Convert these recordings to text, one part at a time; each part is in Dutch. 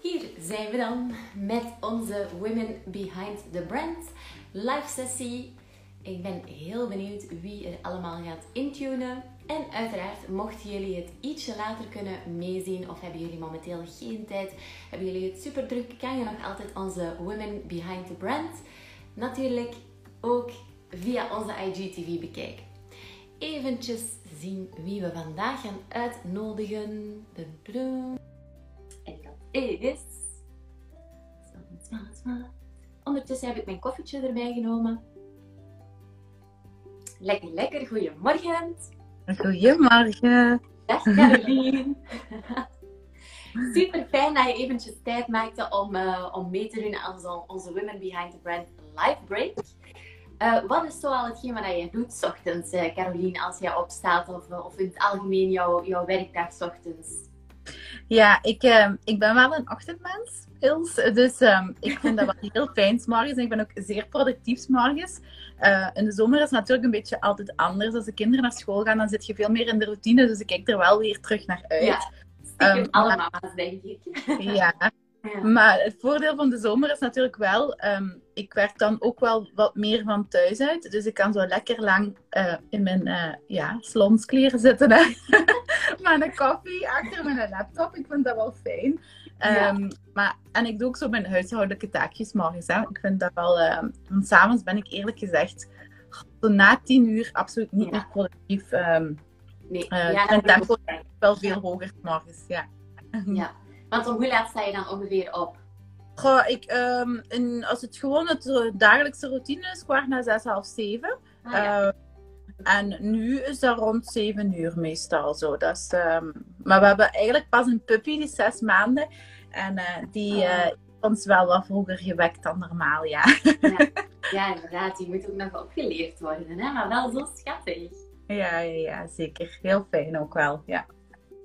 Hier zijn we dan met onze Women Behind the Brand live sessie. Ik ben heel benieuwd wie er allemaal gaat intunen. En uiteraard, mochten jullie het ietsje later kunnen meezien of hebben jullie momenteel geen tijd, hebben jullie het super druk, kan je nog altijd onze Women Behind the Brand natuurlijk ook via onze IGTV bekijken. Eventjes zien wie we vandaag gaan uitnodigen. En dat is. Ondertussen heb ik mijn koffietje erbij genomen. Lekker, lekker. Goedemorgen. Goedemorgen. Dag Caroline. Super fijn dat je eventjes tijd maakte om, uh, om mee te doen aan onze, onze Women Behind the Brand live break. Uh, wat is zoal hetgeen wat je doet s ochtends, uh, Caroline, als je opstaat of, of in het algemeen jouw, jouw werkdag s ochtends? Ja, ik, ik ben wel een ochtendmens, Ils. Dus um, ik vind dat wel heel fijn s morgens. En ik ben ook zeer productief s morgens. in de zomer is het natuurlijk een beetje altijd anders. Als de kinderen naar school gaan, dan zit je veel meer in de routine. Dus ik kijk er wel weer terug naar uit. Ja, um, alle mama's, denk ik. Ja, ja. Maar het voordeel van de zomer is natuurlijk wel, um, ik werk dan ook wel wat meer van thuis uit. Dus ik kan zo lekker lang uh, in mijn uh, ja, slonskleren zitten. Met een koffie achter mijn laptop. Ik vind dat wel fijn. Um, ja. maar, en ik doe ook zo mijn huishoudelijke taakjes morgens. Hè? Ik vind dat wel, uh, want s'avonds ben ik eerlijk gezegd zo na tien uur absoluut niet ja. meer productief. Um, nee, ja, mijn tempo is wel veel hoger morgens. Ja. ja. Want om hoe laat sta je dan ongeveer op? Goh, ik, um, in, als het gewoon het dagelijkse routine is, kwart na zes, half zeven. Ah, ja. uh, en nu is dat rond zeven uur meestal zo. Dat is, um, maar we hebben eigenlijk pas een puppy, die zes maanden. En uh, die Oh. uh, ons wel wat vroeger gewekt dan normaal, ja. Ja, ja inderdaad. Die moet ook nog opgeleerd worden, hè? maar wel zo schattig. ja, ja, ja, zeker. Heel fijn ook wel, ja.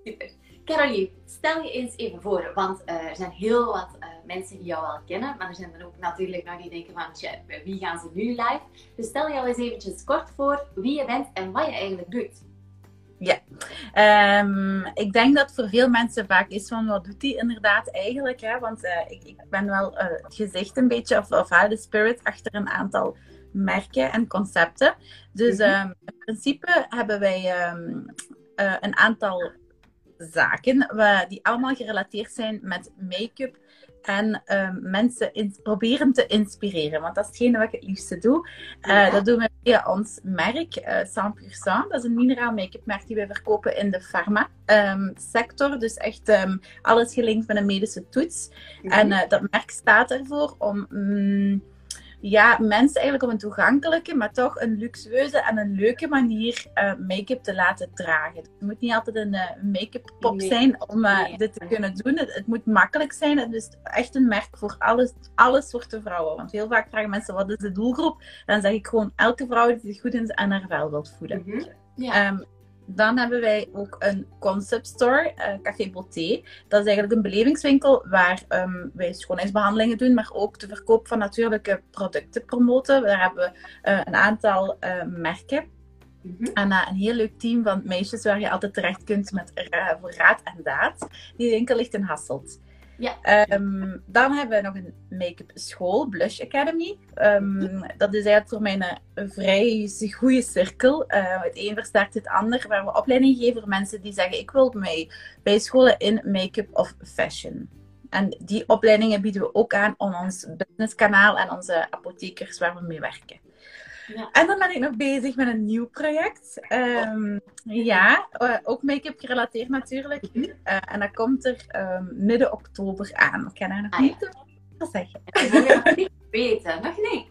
Super. Caroline, stel je eens even voor, want uh, er zijn heel wat uh, mensen die jou al kennen, maar er zijn er ook natuurlijk nog die denken van, tja, bij wie gaan ze nu live? Dus stel jou eens eventjes kort voor wie je bent en wat je eigenlijk doet. Ja, um, ik denk dat voor veel mensen vaak is van, wat doet die inderdaad eigenlijk? Hè? Want uh, ik, ik, ben wel het gezicht een beetje, of, of de spirit, achter een aantal merken en concepten. Dus Mhm. um, in principe hebben wij um, een aantal zaken waar, die allemaal gerelateerd zijn met make-up en um, mensen in, proberen te inspireren. Want dat is hetgene wat ik het liefste doe. Uh, ja. Dat doen we via ons merk, uh, 100%. Dat is een mineraal make-up merk die wij verkopen in de pharma um, sector. Dus echt um, alles gelinkt met een medische toets. -hmm. En uh, dat merk staat ervoor om mm, ja, mensen eigenlijk op een toegankelijke, maar toch een luxueuze en een leuke manier uh, make-up te laten dragen. Het moet niet altijd een uh, make-up pop nee. zijn om uh, nee. dit te kunnen doen. Het, het, moet makkelijk zijn. Het is echt een merk voor alles, alle soorten vrouwen. Want heel vaak vragen mensen wat is de doelgroep. Dan zeg ik gewoon elke vrouw die zich goed in haar vel wilt voelen. Mm -hmm. ja. um, dan hebben wij ook een concept store, uh, Café Beauté. Dat is eigenlijk een belevingswinkel waar um, wij schoonheidsbehandelingen doen, maar ook de verkoop van natuurlijke producten promoten. Daar hebben we uh, een aantal uh, merken. Mm -hmm. En een heel leuk team van meisjes waar je altijd terecht kunt met voor raad en daad. Die winkel ligt in Hasselt. Ja. Um, dan hebben we nog een make-up school, Blush Academy. Um, dat is eigenlijk voor mij een, vrij goede cirkel. Uh, het een versterkt het ander, waar we opleiding geven voor mensen die zeggen: Ik wil mij bij scholen in make-up of fashion. En die opleidingen bieden we ook aan op ons businesskanaal en onze apothekers waar we mee werken. Ja. En dan ben ik nog bezig met een nieuw project. Um, ja, uh, ook make-up gerelateerd natuurlijk. Mm -hmm. uh, en dat komt er um, midden oktober aan. Ik kan daar nog ah, niet ja. over zeggen. Dat wil nog niet weten, nog niet.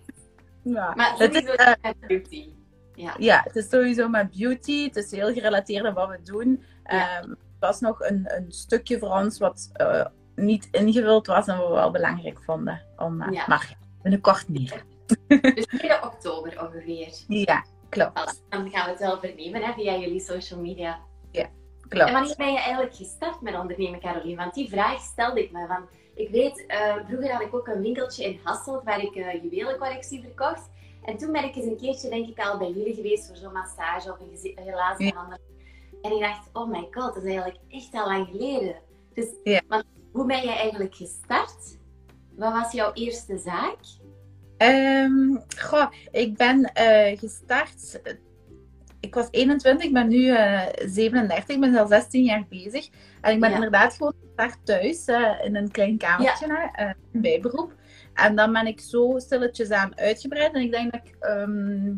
Ja. Maar het is, uh, met beauty. Ja. ja, het is sowieso met beauty. Het is heel gerelateerd aan wat we doen. Ja. Um, het was nog een, een, stukje voor ons wat uh, niet ingevuld was en we wel belangrijk vonden. Om, ja. Maar binnenkort meer. Dus midden oktober ongeveer. Ja, klopt. Dan gaan we het wel vernemen hè, via jullie social media. Ja, klopt. En wanneer ben je eigenlijk gestart met ondernemen, Caroline? Want die vraag stelde ik me. Van, ik weet, uh, vroeger had ik ook een winkeltje in Hasselt waar ik uh, juwelencollectie verkocht. En toen ben ik eens een keertje, denk ik, al bij jullie geweest voor zo'n massage of een glazenbehandeling. Ja. En ik dacht, oh my god, dat is eigenlijk echt al lang geleden. Dus Ja. maar hoe ben je eigenlijk gestart? Wat was jouw eerste zaak? Ehm, goh, ik ben eh, gestart. Ik was 21, ik ben nu eh 37, ik ben al 16 jaar bezig. En ik ben Ja. inderdaad gewoon gestart thuis eh, in een klein kamertje, eh, een bijberoep. En dan ben ik zo stilletjes aan uitgebreid. En ik denk dat ik ehm,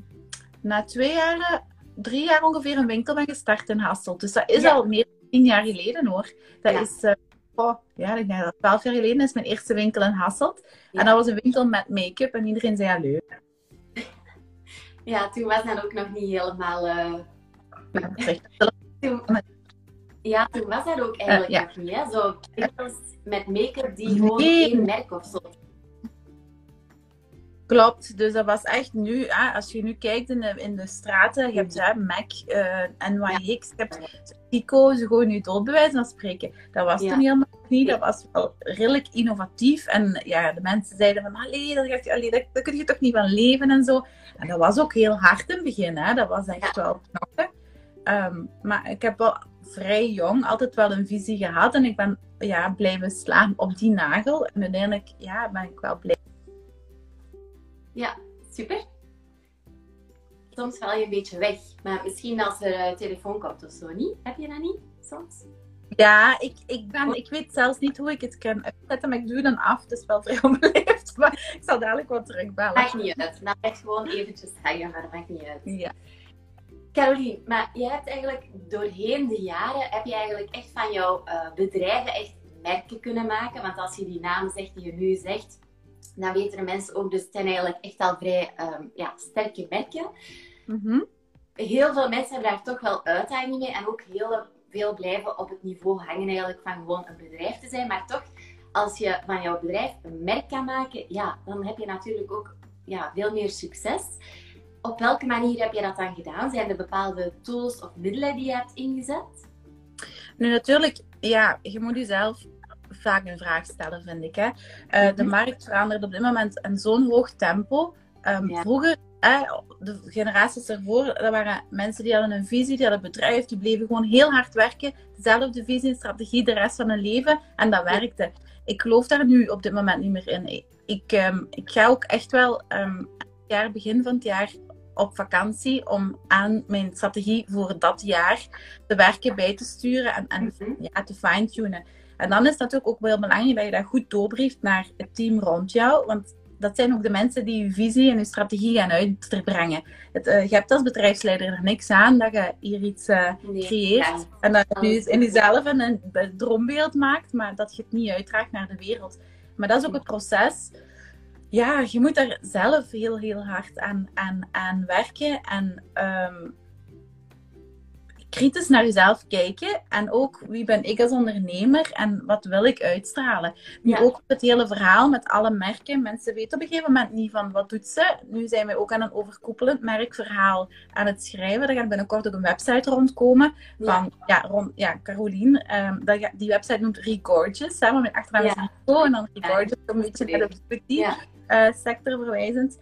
na twee jaar, drie jaar ongeveer, een winkel ben gestart in Hasselt. Dus dat is Ja. al meer dan tien jaar geleden hoor. Dat Ja. is, eh, oh, ja, ik denk dat twaalf jaar geleden is mijn eerste winkel in Hasselt. Ja. En dat was een winkel met make-up en iedereen zei ja, leuk. Ja, toen was dat ook nog niet helemaal... eh, Ja, toen, ja, toen was dat ook eigenlijk Eh, ja. nog niet, hè? Zo winkels met make-up die gewoon Nee. één merk of zo. Klopt, dus dat was echt nu, hè, als je nu kijkt in de, in de straten, je hebt hè, MAC, eh NYX, je hebt Pico, ze gooien nu dood bij wijze van spreken. Dat was Ja. toen helemaal niet, dat was wel redelijk innovatief. En ja, de mensen zeiden van, allee, daar, je- allee, daar kun je toch niet van leven en zo. En dat was ook heel hard in het begin, hè. dat was echt wel knokken. Ehm, maar ik heb wel vrij jong altijd wel een visie gehad en ik ben ja, blijven slaan op die nagel. En uiteindelijk ja, ben ik wel blij. Ja, super. Soms val je een beetje weg. Maar misschien als er een telefoon komt of zo, niet? Heb je dat niet soms? Ja, ik, ik, ben, ik weet zelfs niet hoe ik het kan uitzetten, maar ik doe dan af. Het is wel vrij onbeleefd, maar ik zal dadelijk wat terugbellen. Maakt niet uit. Dan blijft gewoon eventjes hangen, maar dat maakt niet uit. Ja. Caroline, maar jij hebt eigenlijk doorheen de jaren, heb je eigenlijk echt van jouw eh, bedrijven echt merken kunnen maken? Want als je die naam zegt die je nu zegt, dan weten de mensen ook, dus het zijn eigenlijk echt al vrij ehm, ja, sterke merken. Mhm. heel veel mensen hebben daar toch wel uitdagingen mee. En ook heel veel blijven op het niveau hangen eigenlijk van gewoon een bedrijf te zijn. Maar toch, als je van jouw bedrijf een merk kan maken, ja, dan heb je natuurlijk ook ja, veel meer succes. Op welke manier heb je dat dan gedaan? Zijn er bepaalde tools of middelen die je hebt ingezet? Nu natuurlijk, ja, je moet jezelf vaak een vraag stellen, vind ik. Hè. Eh, De Mhm. markt verandert op dit moment in zo'n hoog tempo. Ehm, Ja. Vroeger, hè, de generaties ervoor, dat waren mensen die hadden een visie, die hadden een bedrijf, die bleven gewoon heel hard werken. Dezelfde visie en strategie de rest van hun leven. En dat Ja. werkte. Ik geloof daar nu op dit moment niet meer in. Ik, ehm, ik ga ook echt wel jaar, begin van het jaar op vakantie om aan mijn strategie voor dat jaar te werken, bij te sturen en, en Mhm. ja, te fine-tunen. En dan is het natuurlijk ook wel belangrijk dat je dat goed doorbrieft naar het team rond jou. Want dat zijn ook de mensen die je visie en je strategie gaan uitbrengen. Het, eh, je hebt als bedrijfsleider er niks aan dat je hier iets eh, Nee, creëert. ja. En dat je in jezelf een, een droombeeld maakt, maar dat je het niet uitdraagt naar de wereld. Maar dat is ook het proces. Ja, je moet daar zelf heel, heel hard aan, aan, aan werken. En ehm, kritisch naar jezelf kijken. En ook wie ben ik als ondernemer en wat wil ik uitstralen. Nu Ja. ook het hele verhaal met alle merken. Mensen weten op een gegeven moment niet van wat doet ze. Nu zijn wij ook aan een overkoepelend merkverhaal aan het schrijven. Er gaat binnenkort ook een website rondkomen van ja, rond, ja Carolien. ehm, die website noemt Regorgeous. Samen met achternaam is Ja. Rico. En dan Regorgeous een beetje naar de beauty eh, sector verwijzend.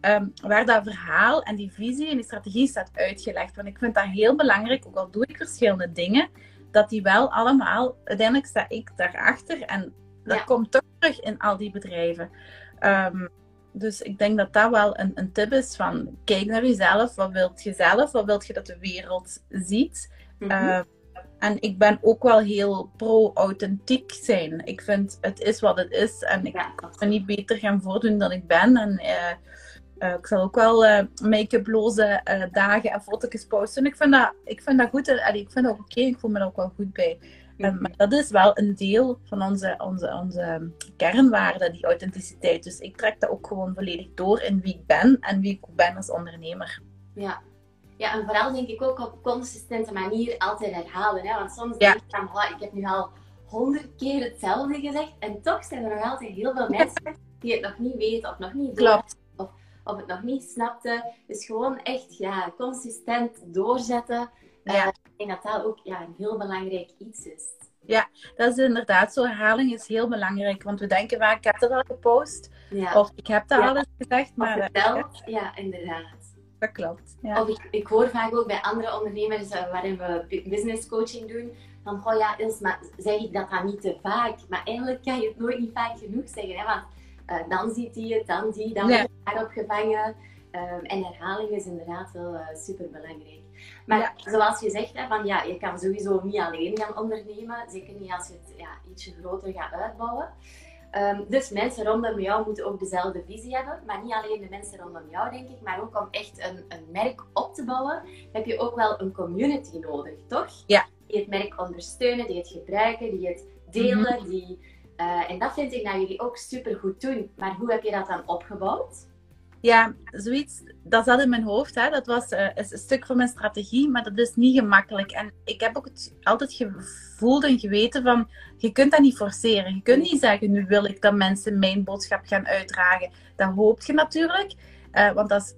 Ehm, waar dat verhaal en die visie en die strategie staat uitgelegd. Want ik vind dat heel belangrijk, ook al doe ik verschillende dingen, dat die wel allemaal, uiteindelijk sta ik daarachter en dat Ja. komt toch terug in al die bedrijven. Ehm, dus ik denk dat dat wel een, een tip is van kijk naar jezelf, wat wilt je zelf, wat wilt je dat de wereld ziet. Mhm. Ehm, en ik ben ook wel heel pro-authentiek zijn. Ik vind het is wat het is en ik ja, me niet beter gaan voordoen dan ik ben. En eh, eh, ik zal ook wel eh make-uploze eh, dagen en foto's posten. Ik vind dat, ik vind dat goed. en allee, ik vind dat oké. Ik voel me daar ook wel goed bij. En, maar dat is wel een deel van onze, onze, onze kernwaarde, die authenticiteit. Dus ik trek dat ook gewoon volledig door in wie ik ben en wie ik ben als ondernemer. Ja. ja, en vooral denk ik ook op consistente manier altijd herhalen. Hè? Want soms Ja. denk ik van, "Oh, ik heb nu al honderd keer hetzelfde gezegd. En toch zijn er nog altijd heel veel mensen die het nog niet weten of nog niet door- Klopt. Of het nog niet snapten. Dus gewoon echt ja, consistent doorzetten. Ja. Eh, ik denk dat dat ook ja, een heel belangrijk iets is. Dat is inderdaad zo. Herhaling is heel belangrijk. Want we denken vaak, ik heb dat al gepost. Ja. Of ik heb dat Ja. al eens gezegd. Maar eh, verteld. Ja, inderdaad. dat klopt. Ja. Of ik, ik hoor vaak ook bij andere ondernemers uh, waarin we business coaching doen, van oh ja, maar zeg ik dat dan niet te vaak? Maar eigenlijk kan je het nooit niet vaak genoeg zeggen, hè? want uh, dan ziet hij het, dan die, dan wordt hij daarop gevangen. Um, en herhaling is inderdaad wel uh, super belangrijk. Maar ja. zoals je zegt, hè, van, ja, je kan sowieso niet alleen gaan ondernemen. Zeker niet als je het ja, ietsje groter gaat uitbouwen. Um, dus mensen rondom jou moeten ook dezelfde visie hebben. Maar niet alleen de mensen rondom jou, denk ik. Maar ook om echt een, een merk op te bouwen, heb je ook wel een community nodig, toch? Ja. Die het merk ondersteunen, die het gebruiken, die het delen. Mm -hmm. die, uh, en dat vind ik dat jullie ook super goed doen. Maar hoe heb je dat dan opgebouwd? Ja, zoiets, dat zat in mijn hoofd. Hè. Dat was uh, een stuk van mijn strategie, maar dat is niet gemakkelijk. En ik heb ook het altijd gevoeld en geweten van, je kunt dat niet forceren. Je kunt niet zeggen, nu wil ik dat mensen mijn boodschap gaan uitdragen. Dat hoopt je natuurlijk, uh, want dat is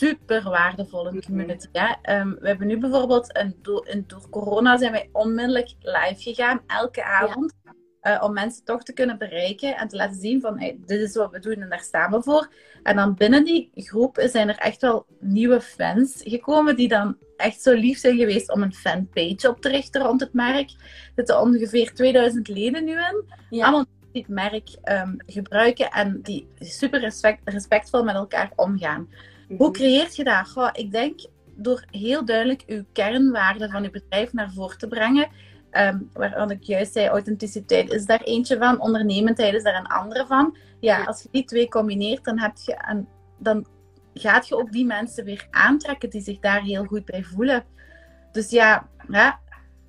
super waardevol in de community. Hè. Um, we hebben nu bijvoorbeeld, een, door, een, door corona zijn wij onmiddellijk live gegaan, elke avond. Ja. Uh, om mensen toch te kunnen bereiken en te laten zien van hey, dit is wat we doen en daar staan we voor. En dan binnen die groep zijn er echt wel nieuwe fans gekomen die dan echt zo lief zijn geweest om een fanpage op te richten rond het merk. Er zitten ongeveer 2000 leden nu in. Ja. Allemaal die het merk um, gebruiken en die super respect, respectvol met elkaar omgaan. -hmm. Hoe creëert je dat? Goh, ik denk door heel duidelijk uw kernwaarden van uw bedrijf naar voren te brengen. Um, waarvan ik juist zei, authenticiteit is daar eentje van, ondernemendheid is daar een andere van. Ja, als je die twee combineert, dan, heb je een, dan gaat je ook die mensen weer aantrekken die zich daar heel goed bij voelen. Dus ja, ja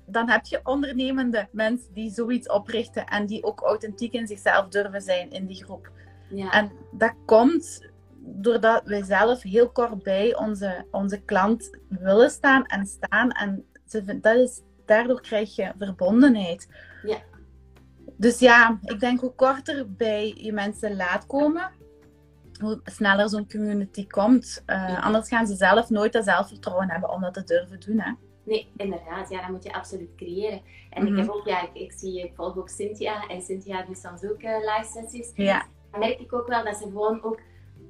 dan heb je ondernemende mensen die zoiets oprichten en die ook authentiek in zichzelf durven zijn in die groep. Ja. En dat komt doordat wij zelf heel kort bij onze, onze klant willen staan en staan. En ze, dat is daardoor krijg je verbondenheid. Ja. Dus ja, ik denk hoe korter bij je mensen laat komen, hoe sneller zo'n community komt. Uh, ja. Anders gaan ze zelf nooit dat zelfvertrouwen hebben om dat te durven doen. Hè? Nee, inderdaad. Ja, dat moet je absoluut creëren. En mm -hmm. ik heb ook, ja, ik, ik, zie, ik volg ook Cynthia. En Cynthia doet soms ook uh, live sessies. Ja. Dan merk ik ook wel dat ze gewoon ook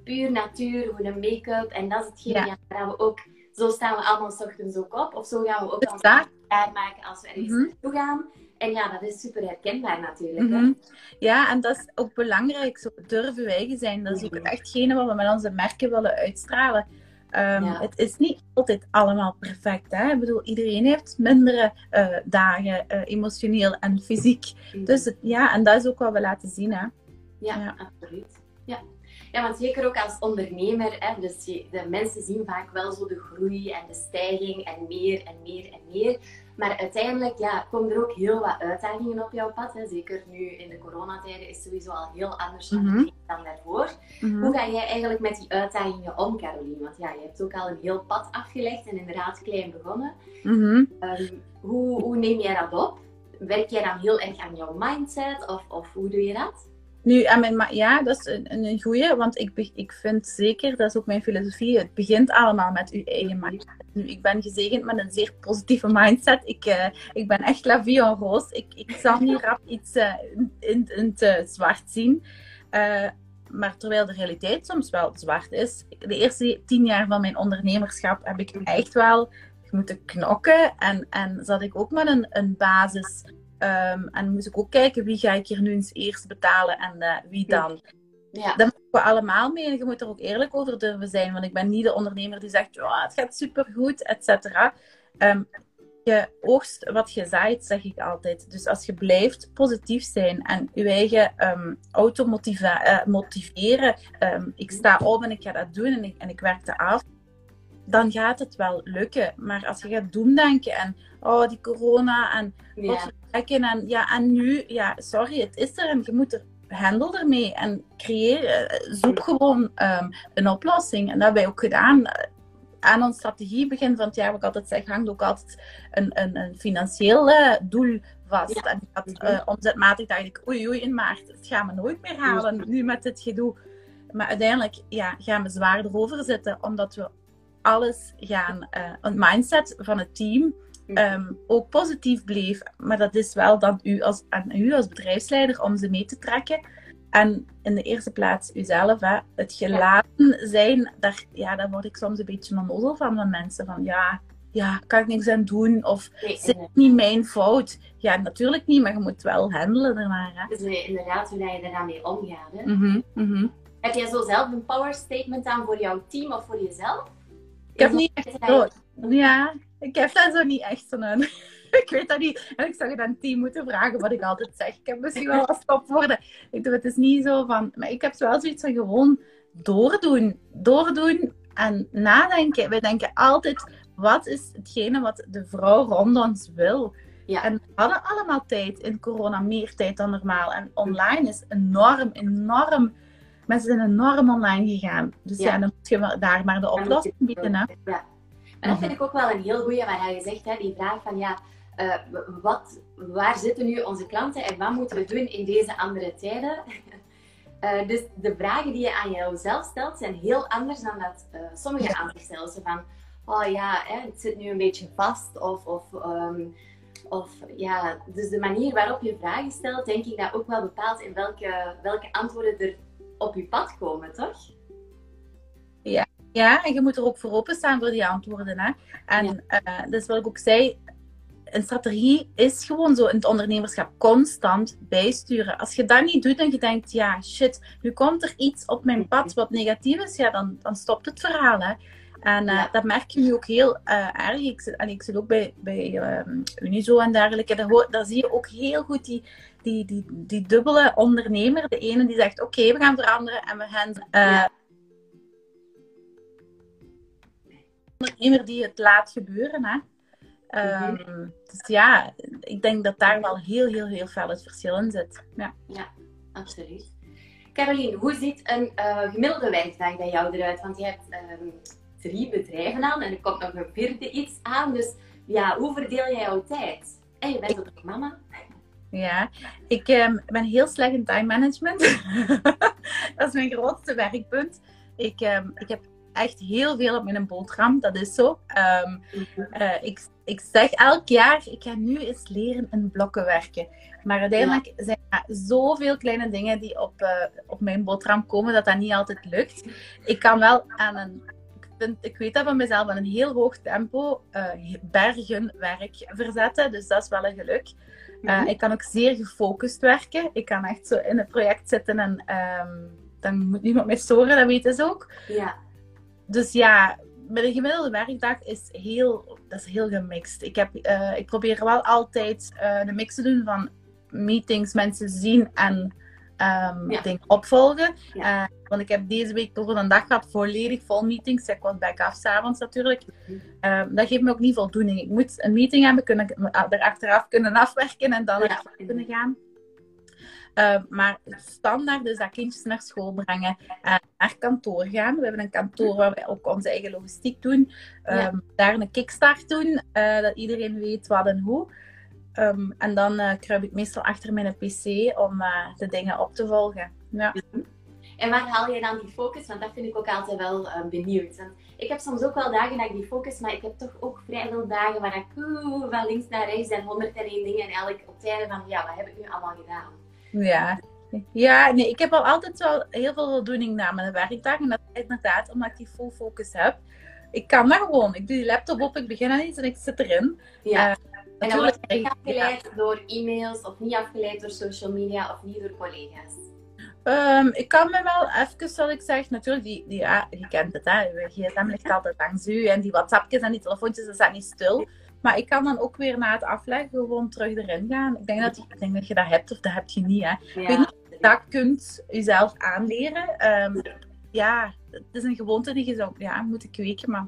puur natuur, hoe een make-up. En dat is hetgeen ja. waar we ook zo staan we allemaal s ochtends ook op. Of zo gaan we ook ons maken als we ergens mm -hmm. naartoe gaan. En ja, dat is super herkenbaar natuurlijk. Mm -hmm. Ja, en dat is ook belangrijk. Zo durven wijgen zijn. Dat is ook hetgene wat we met onze merken willen uitstralen. Um, ja. Het is niet altijd allemaal perfect. Hè? Ik bedoel, iedereen heeft mindere uh, dagen, uh, emotioneel en fysiek. Mm -hmm. Dus het, ja, en dat is ook wat we laten zien. Hè? Ja, ja, absoluut. Ja. Ja, want zeker ook als ondernemer, hè, dus je, de mensen zien vaak wel zo de groei en de stijging en meer en meer en meer. Maar uiteindelijk ja, komen er ook heel wat uitdagingen op jouw pad. Hè. Zeker nu in de coronatijden is het sowieso al heel anders mm -hmm. dan daarvoor. Mm -hmm. Hoe ga jij eigenlijk met die uitdagingen om, Caroline? Want ja, je hebt ook al een heel pad afgelegd en inderdaad klein begonnen. Mm -hmm. um, hoe, hoe neem jij dat op? Werk jij dan heel erg aan jouw mindset of, of hoe doe je dat? Nu, aan mijn, ja, dat is een, een goeie, want ik, ik vind zeker, dat is ook mijn filosofie, het begint allemaal met uw eigen mindset. Nu, ik ben gezegend met een zeer positieve mindset. Ik, uh, ik ben echt la vie en rose. Ik, ik zal niet rap iets uh, in, in het zwart zien. Uh, maar terwijl de realiteit soms wel zwart is. De eerste tien jaar van mijn ondernemerschap heb ik echt wel moeten knokken. En, en zat ik ook met een, een basis Um, en moest ik ook kijken wie ga ik hier nu eens eerst betalen en uh, wie dan. Ja. Dat moeten we allemaal mee en je moet er ook eerlijk over durven zijn. Want ik ben niet de ondernemer die zegt, ja, het gaat supergoed, et cetera. Um, je oogst wat je zaait, zeg ik altijd. Dus als je blijft positief zijn en je eigen um, automotiveren, uh, ik sta op en ik ga dat doen en ik, en ik werk dat af, dan gaat het wel lukken. Maar als je gaat doemdenken en oh, die corona en ja. En ja, en nu, ja, sorry, het is er en je moet er handel ermee en creëer, zoek gewoon um, een oplossing. En dat hebben wij ook gedaan. Aan onze strategie begin van het jaar, wat ik altijd zeg, hangt ook altijd een, een, een financieel uh, doel vast. Ja. En uh, omzetmatig dacht ik, oei oei in maart, dat gaan we nooit meer halen nu met dit gedoe. Maar uiteindelijk ja, gaan we zwaar erover zitten, omdat we alles gaan, uh, een mindset van het team um, ook positief bleef. Maar dat is wel dan u als, aan u als bedrijfsleider om ze mee te trekken. En in de eerste plaats uzelf, hè. het gelaten zijn, daar, ja, daar word ik soms een beetje onnozel van van mensen. Van ja, ja, kan ik niks aan doen? Of Nee, is het niet mijn fout? Ja, natuurlijk niet, maar je moet wel handelen ernaar. Hè. Dus eh, inderdaad, hoe je dan mee omgaat. Hè? Mhm, mhm. Heb jij zo zelf een power statement aan voor jouw team of voor jezelf? Ik heb niet echt. Ja, ik heb daar zo niet echt zo'n. ik weet dat niet. En ik zou aan het team moeten vragen wat ik altijd zeg. Ik heb misschien wel wat stopwoorden. Ik doe het is niet zo van. Maar ik heb wel zoiets van gewoon doordoen. Doordoen en nadenken. We denken altijd: wat is hetgene wat de vrouw rond ons wil? Ja. En we hadden allemaal tijd in corona, meer tijd dan normaal. En online is enorm, enorm. Mensen zijn enorm online gegaan. Dus ja, Ja. dan moet je daar maar de Dan oplossing je- bieden. Hè? Ja. En dat vind ik ook wel een heel goeie, waar je zegt, hè, die vraag van ja, eh, wat, waar zitten nu onze klanten en wat moeten we doen in deze andere tijden? Eh, dus de vragen die je aan jezelf stelt zijn heel anders dan dat eh, sommigen aan zich stellen. Zo van, oh ja, hè, het zit nu een beetje vast. Of, of, ehm, of ja, dus de manier waarop je vragen stelt, denk ik dat ook wel bepaalt in welke, welke antwoorden er op je pad komen, toch? Ja, en je moet er ook voor openstaan voor die antwoorden. Hè? En eh, dus wat ik ook zei, een strategie is gewoon zo in het ondernemerschap constant bijsturen. Als je dat niet doet en je denkt, ja, shit, nu komt er iets op mijn pad wat negatief is, ja, dan, dan stopt het verhaal. Hè? En eh, Ja. dat merk je nu ook heel eh, erg. Ik zit, en ik zit ook bij, bij ehm, Unizo en dergelijke. Daar, hoor- daar zie je ook heel goed die, die, die, die dubbele ondernemer. De ene die zegt, oké, we gaan veranderen en we gaan... Ja. Ondernemer die het laat gebeuren. Hè? Ehm, Dus ja, ik denk dat daar wel heel, heel, heel veel het verschil in zit. Ja. Absoluut. Caroline, hoe ziet een eh, gemiddelde werkdag bij jou eruit? Want je hebt ehm, drie bedrijven aan en er komt nog een vierde iets aan. Dus ja, hoe verdeel jij jouw tijd? En je bent ook nog mama. Ja, ik ehm, ben heel slecht in time management. dat is mijn grootste werkpunt. Ik, ik heb echt heel veel op mijn boterham, dat is zo. Ehm, eh, ik, ik zeg elk jaar, ik ga nu eens leren in blokken werken. Maar uiteindelijk zijn er zoveel kleine dingen die op, eh, op mijn boterham komen, dat dat niet altijd lukt. Ik kan wel aan een, ik, weet dat van mezelf, aan een heel hoog tempo eh, bergen werk verzetten. Dus dat is wel een geluk. Uh, ik kan ook zeer gefocust werken. Ik kan echt zo in het project zitten en ehm, dan moet niemand mij storen, dat weten ze ook. Ja, Dus ja, met een gemiddelde werkdag is heel, dat is heel gemixt. Ik, heb, uh, ik probeer wel altijd uh, de mix te doen van meetings, mensen zien en um, Ja. dingen opvolgen. Ja. Uh, want ik heb deze week toch een dag gehad volledig vol meetings. Ik was back af s'avonds natuurlijk. Um, dat geeft me ook niet voldoening. Ik moet een meeting hebben, kunnen, er achteraf kunnen afwerken en dan Ja. naar kunnen gaan. Uh, maar standaard is dat kindjes naar school brengen en naar kantoor gaan. We hebben een kantoor waar wij ook onze eigen logistiek doen. Um, Ja. Daar een kickstart doen, uh, dat iedereen weet wat en hoe. Um, en dan kruip ik meestal achter mijn pc om de dingen op te volgen. Ja. En waar haal je dan die focus? Want dat vind ik ook altijd wel uh, benieuwd. Want ik heb soms ook wel dagen dat ik die focus, maar ik heb toch ook vrij veel dagen waar ik oeh, van links naar rechts en 101 dingen en eigenlijk op tijden van ja, wat heb ik nu allemaal gedaan? Ja. Ja, nee, ik heb al altijd wel heel veel voldoening na mijn werkdag. En dat is inderdaad omdat ik die full focus heb. Ik kan dat gewoon. Ik doe die laptop op, ik begin aan iets en ik zit erin. Ja. Uh, en dan word je niet afgeleid ja. door e-mails of niet afgeleid door social media of niet door collega's. Um, ik kan me wel even, zal ik zeg, natuurlijk, die, die, ja, je kent het, hè. Je gsm ligt altijd langs u en die WhatsAppjes en die telefoontjes, dat staat niet stil. Maar ik kan dan ook weer na het afleggen gewoon terug erin gaan. Ik denk dat, ik denk dat je dat hebt of dat heb je niet, hè. Ja. Weet niet dat kunt jezelf aanleren. Um, ja, het is een gewoonte die je zou ja, moeten kweken, maar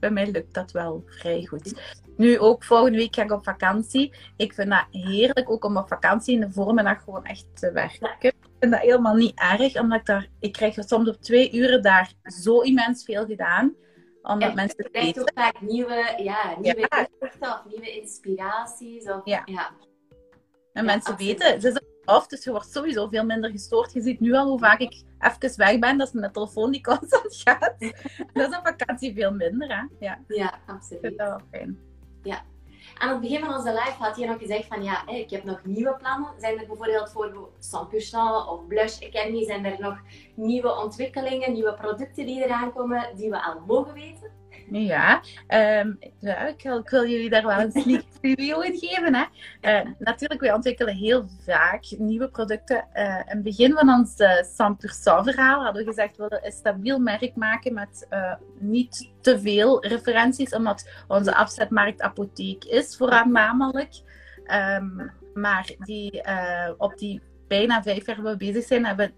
bij mij lukt dat wel vrij goed. Nu ook volgende week ga ik op vakantie. Ik vind dat heerlijk ook om op vakantie in de voormiddag gewoon echt te werken. Ik vind dat helemaal niet erg, omdat ik daar, ik krijg soms op twee uren daar zo immens veel gedaan. Omdat en mensen je krijgt ook vaak nieuwe, ja, nieuwe Ja. inzichten of nieuwe inspiraties. Of, Ja. ja. En Ja, mensen absoluut. weten, ze zijn af, dus je wordt sowieso veel minder gestoord. Je ziet nu al hoe vaak ik even weg ben, dat is mijn telefoon die constant gaat. dat is een vakantie veel minder, hè. Ja, Ja, absoluut. dat wel fijn. Aan het begin van onze live had je nog gezegd van ja, ik heb nog nieuwe plannen. Zijn er bijvoorbeeld voor 100% of Blush Academy, zijn er nog nieuwe ontwikkelingen, nieuwe producten die eraan komen, die we al mogen weten? Ja, um, ja ik, wil, ik, wil, jullie daar wel een sneak preview in geven. Hè. Uh, natuurlijk, wij ontwikkelen heel vaak nieuwe producten. Uh, in het begin van ons uh, 100% verhaal hadden we gezegd, we willen een stabiel merk maken met uh, niet te veel referenties, omdat onze afzetmarkt apotheek is voornamelijk. Um, maar die, op die bijna vijf jaar we bezig zijn, hebben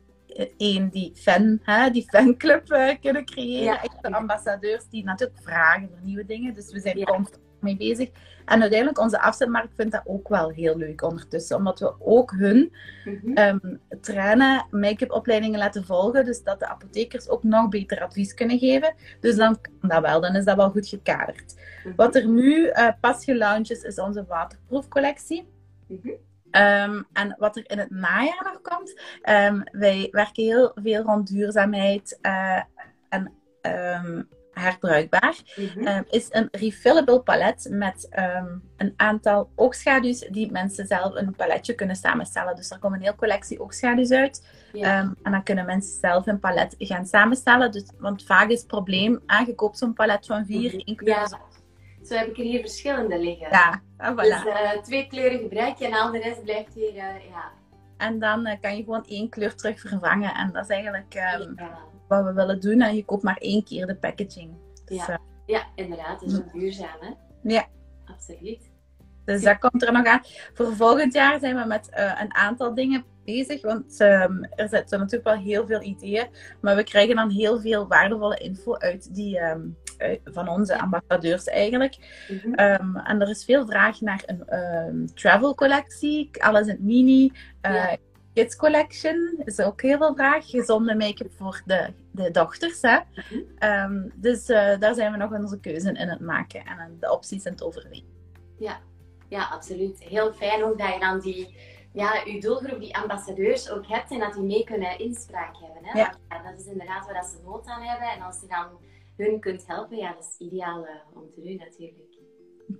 één die fan, hè, die fanclub uh, kunnen creëren. Ja. Echte ambassadeurs die natuurlijk vragen voor nieuwe dingen. Dus we zijn ja. constant mee bezig. En uiteindelijk, onze afzetmarkt vindt dat ook wel heel leuk ondertussen. Omdat we ook hun mm -hmm. um, trainen, make-up opleidingen laten volgen. Dus dat de apothekers ook nog beter advies kunnen geven. Dus dan kan dat wel. Dan is dat wel goed gekaderd. Mm -hmm. Wat er nu uh, pas gelaunched is, is onze waterproefcollectie. Mm -hmm. Um, en wat er in het najaar nog komt, um, wij werken heel veel rond duurzaamheid uh, en um, herbruikbaar. Mm -hmm. is een refillable palet met een aantal oogschaduws die mensen zelf een paletje kunnen samenstellen. Dus er komt een hele collectie oogschaduws uit. Ja. en dan kunnen mensen zelf een palet gaan samenstellen. Dus, want vaak is het probleem, ah, je koopt zo'n palet van vier, mm -hmm. ja. Zo heb ik er hier verschillende liggen. Ja, ah, voilà. Dus uh, twee kleuren gebruik je en al de rest blijft hier, uh, ja. En dan uh, kan je gewoon één kleur terug vervangen. En dat is eigenlijk um, ja. wat we willen doen. En je koopt maar één keer de packaging. Dus, ja. ja, inderdaad. Dat is ook duurzaam, hè? Ja. Absoluut. Dus dat komt er nog aan. Voor volgend jaar zijn we met een aantal dingen bezig. Want um, er zitten natuurlijk wel heel veel ideeën. Maar we krijgen dan heel veel waardevolle info uit die... Um, van onze ambassadeurs eigenlijk. Mm -hmm. um, en er is veel vraag naar een um, travel collectie, alles in het mini. Uh, ja. Kids Collection is ook heel veel vraag. Gezonde make-up voor de, de dochters. Hè? Mm -hmm. um, dus uh, daar zijn we nog onze keuze in het maken en de opties in het overwegen. Ja. ja, absoluut. Heel fijn ook dat je dan die, ja, uw doelgroep, die ambassadeurs ook hebt en dat die mee kunnen inspraak hebben. Hè? Ja. dat is inderdaad waar ze nood aan hebben. En als je dan hun kunt helpen, ja, dat is ideaal uh, om te doen natuurlijk.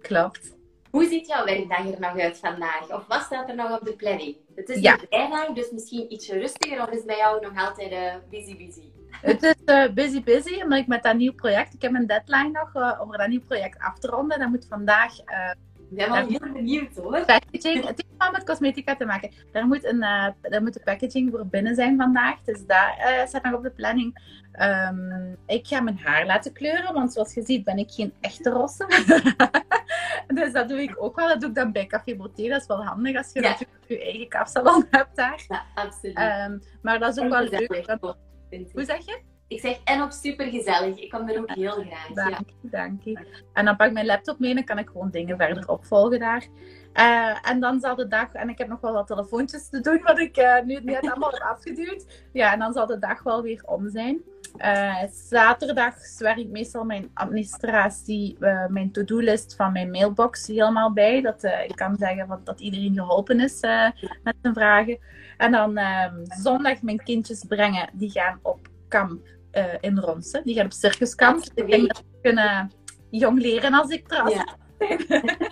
Klopt. Hoe ziet jouw werkdag er nog uit vandaag? Of wat staat er nog op de planning? Het is Ja. een vrijdag, dus misschien ietsje rustiger, of is bij jou nog altijd uh, busy busy? Het is uh, busy busy, omdat ik met dat nieuw project, ik heb een deadline nog uh, om dat nieuw project af te ronden. Dat moet vandaag Ik ben wel heel benieuwd hoor. packaging, het heeft wel met cosmetica te maken. Daar moet, een, uh, daar moet de packaging voor binnen zijn vandaag. Dus daar uh, staat nog op de planning. Um, ik ga mijn haar laten kleuren, want zoals je ziet ben ik geen echte rosse. dus dat doe ik ook wel. Dat doe ik dan bij Café Beauté. Dat is wel handig als je Ja. natuurlijk je eigen kapsalon hebt daar. Ja, absoluut. Um, maar dat is ook wel leuk. Dat-. Hoe zeg je? Ik zeg, en ook super gezellig. Ik kom er ook heel graag. Ja. Dank je, dank je. En dan pak ik mijn laptop mee en dan kan ik gewoon dingen verder opvolgen daar. Eh, en dan zal de dag, en ik heb nog wel wat telefoontjes te doen, wat ik eh, nu net allemaal heb afgeduwd. Ja, en dan zal de dag wel weer om zijn. Eh, zaterdag werk ik meestal mijn administratie, mijn to-do-list van mijn mailbox helemaal bij. Dat ik kan zeggen wat, dat iedereen geholpen is met zijn vragen. En dan ehm, zondag mijn kindjes brengen, die gaan op kamp eh, in Ronsen. Die gaan op circuskamp. Ik denk dat ze kunnen jong leren als ik trouwens. Ja.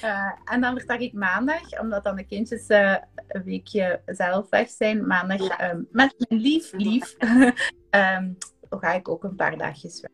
Eh, en dan vertrek ik maandag, omdat dan de kindjes eh, een weekje zelf weg zijn. Maandag Ja. ehm, met mijn lief, lief, ehm, ga ik ook een paar dagjes weg.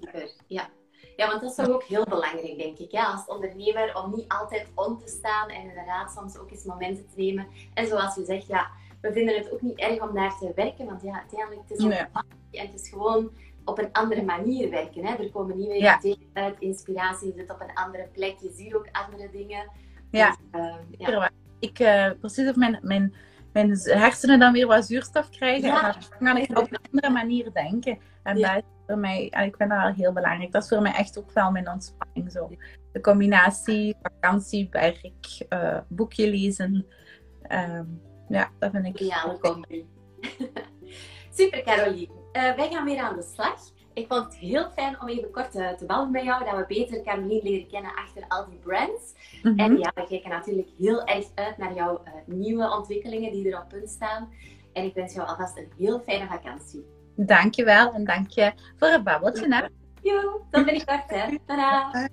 Super, Ja. ja, want dat is ook heel belangrijk, denk ik, ja, als ondernemer, om niet altijd om te staan en inderdaad soms ook eens momenten te nemen. En zoals u zegt, ja, we vinden het ook niet erg om daar te werken, want ja, uiteindelijk het is Nee. een en het is gewoon op een andere manier werken. Hè? Er komen nieuwe Ja. ideeën uit, inspiratie, je zit op een andere plek, je ziet ook andere dingen. Ja. Dus, ehm, ja. Ik, eh, precies of mijn, mijn, mijn hersenen dan weer wat zuurstof krijgen. Ja. En dan kan ik op een andere manier denken. En dat is voor mij, en ik vind dat wel heel belangrijk. Dat is voor mij echt ook wel mijn ontspanning zo. De combinatie vakantie, werk, eh, boekje lezen. Ehm, ja, dat vind ik Ideale combi. Super, Caroline. Eh, wij gaan weer aan de slag. Ik vond het heel fijn om even kort eh, te babbelen met jou, dat we beter Caroline leren kennen achter al die brands. Mhm. En ja, we kijken natuurlijk heel erg uit naar jouw eh, nieuwe ontwikkelingen die er op punt staan. En ik wens jou alvast een heel fijne vakantie. Dankjewel en dank je voor het babbeltje. Hè? Jo, tot binnenkort hè. Tada!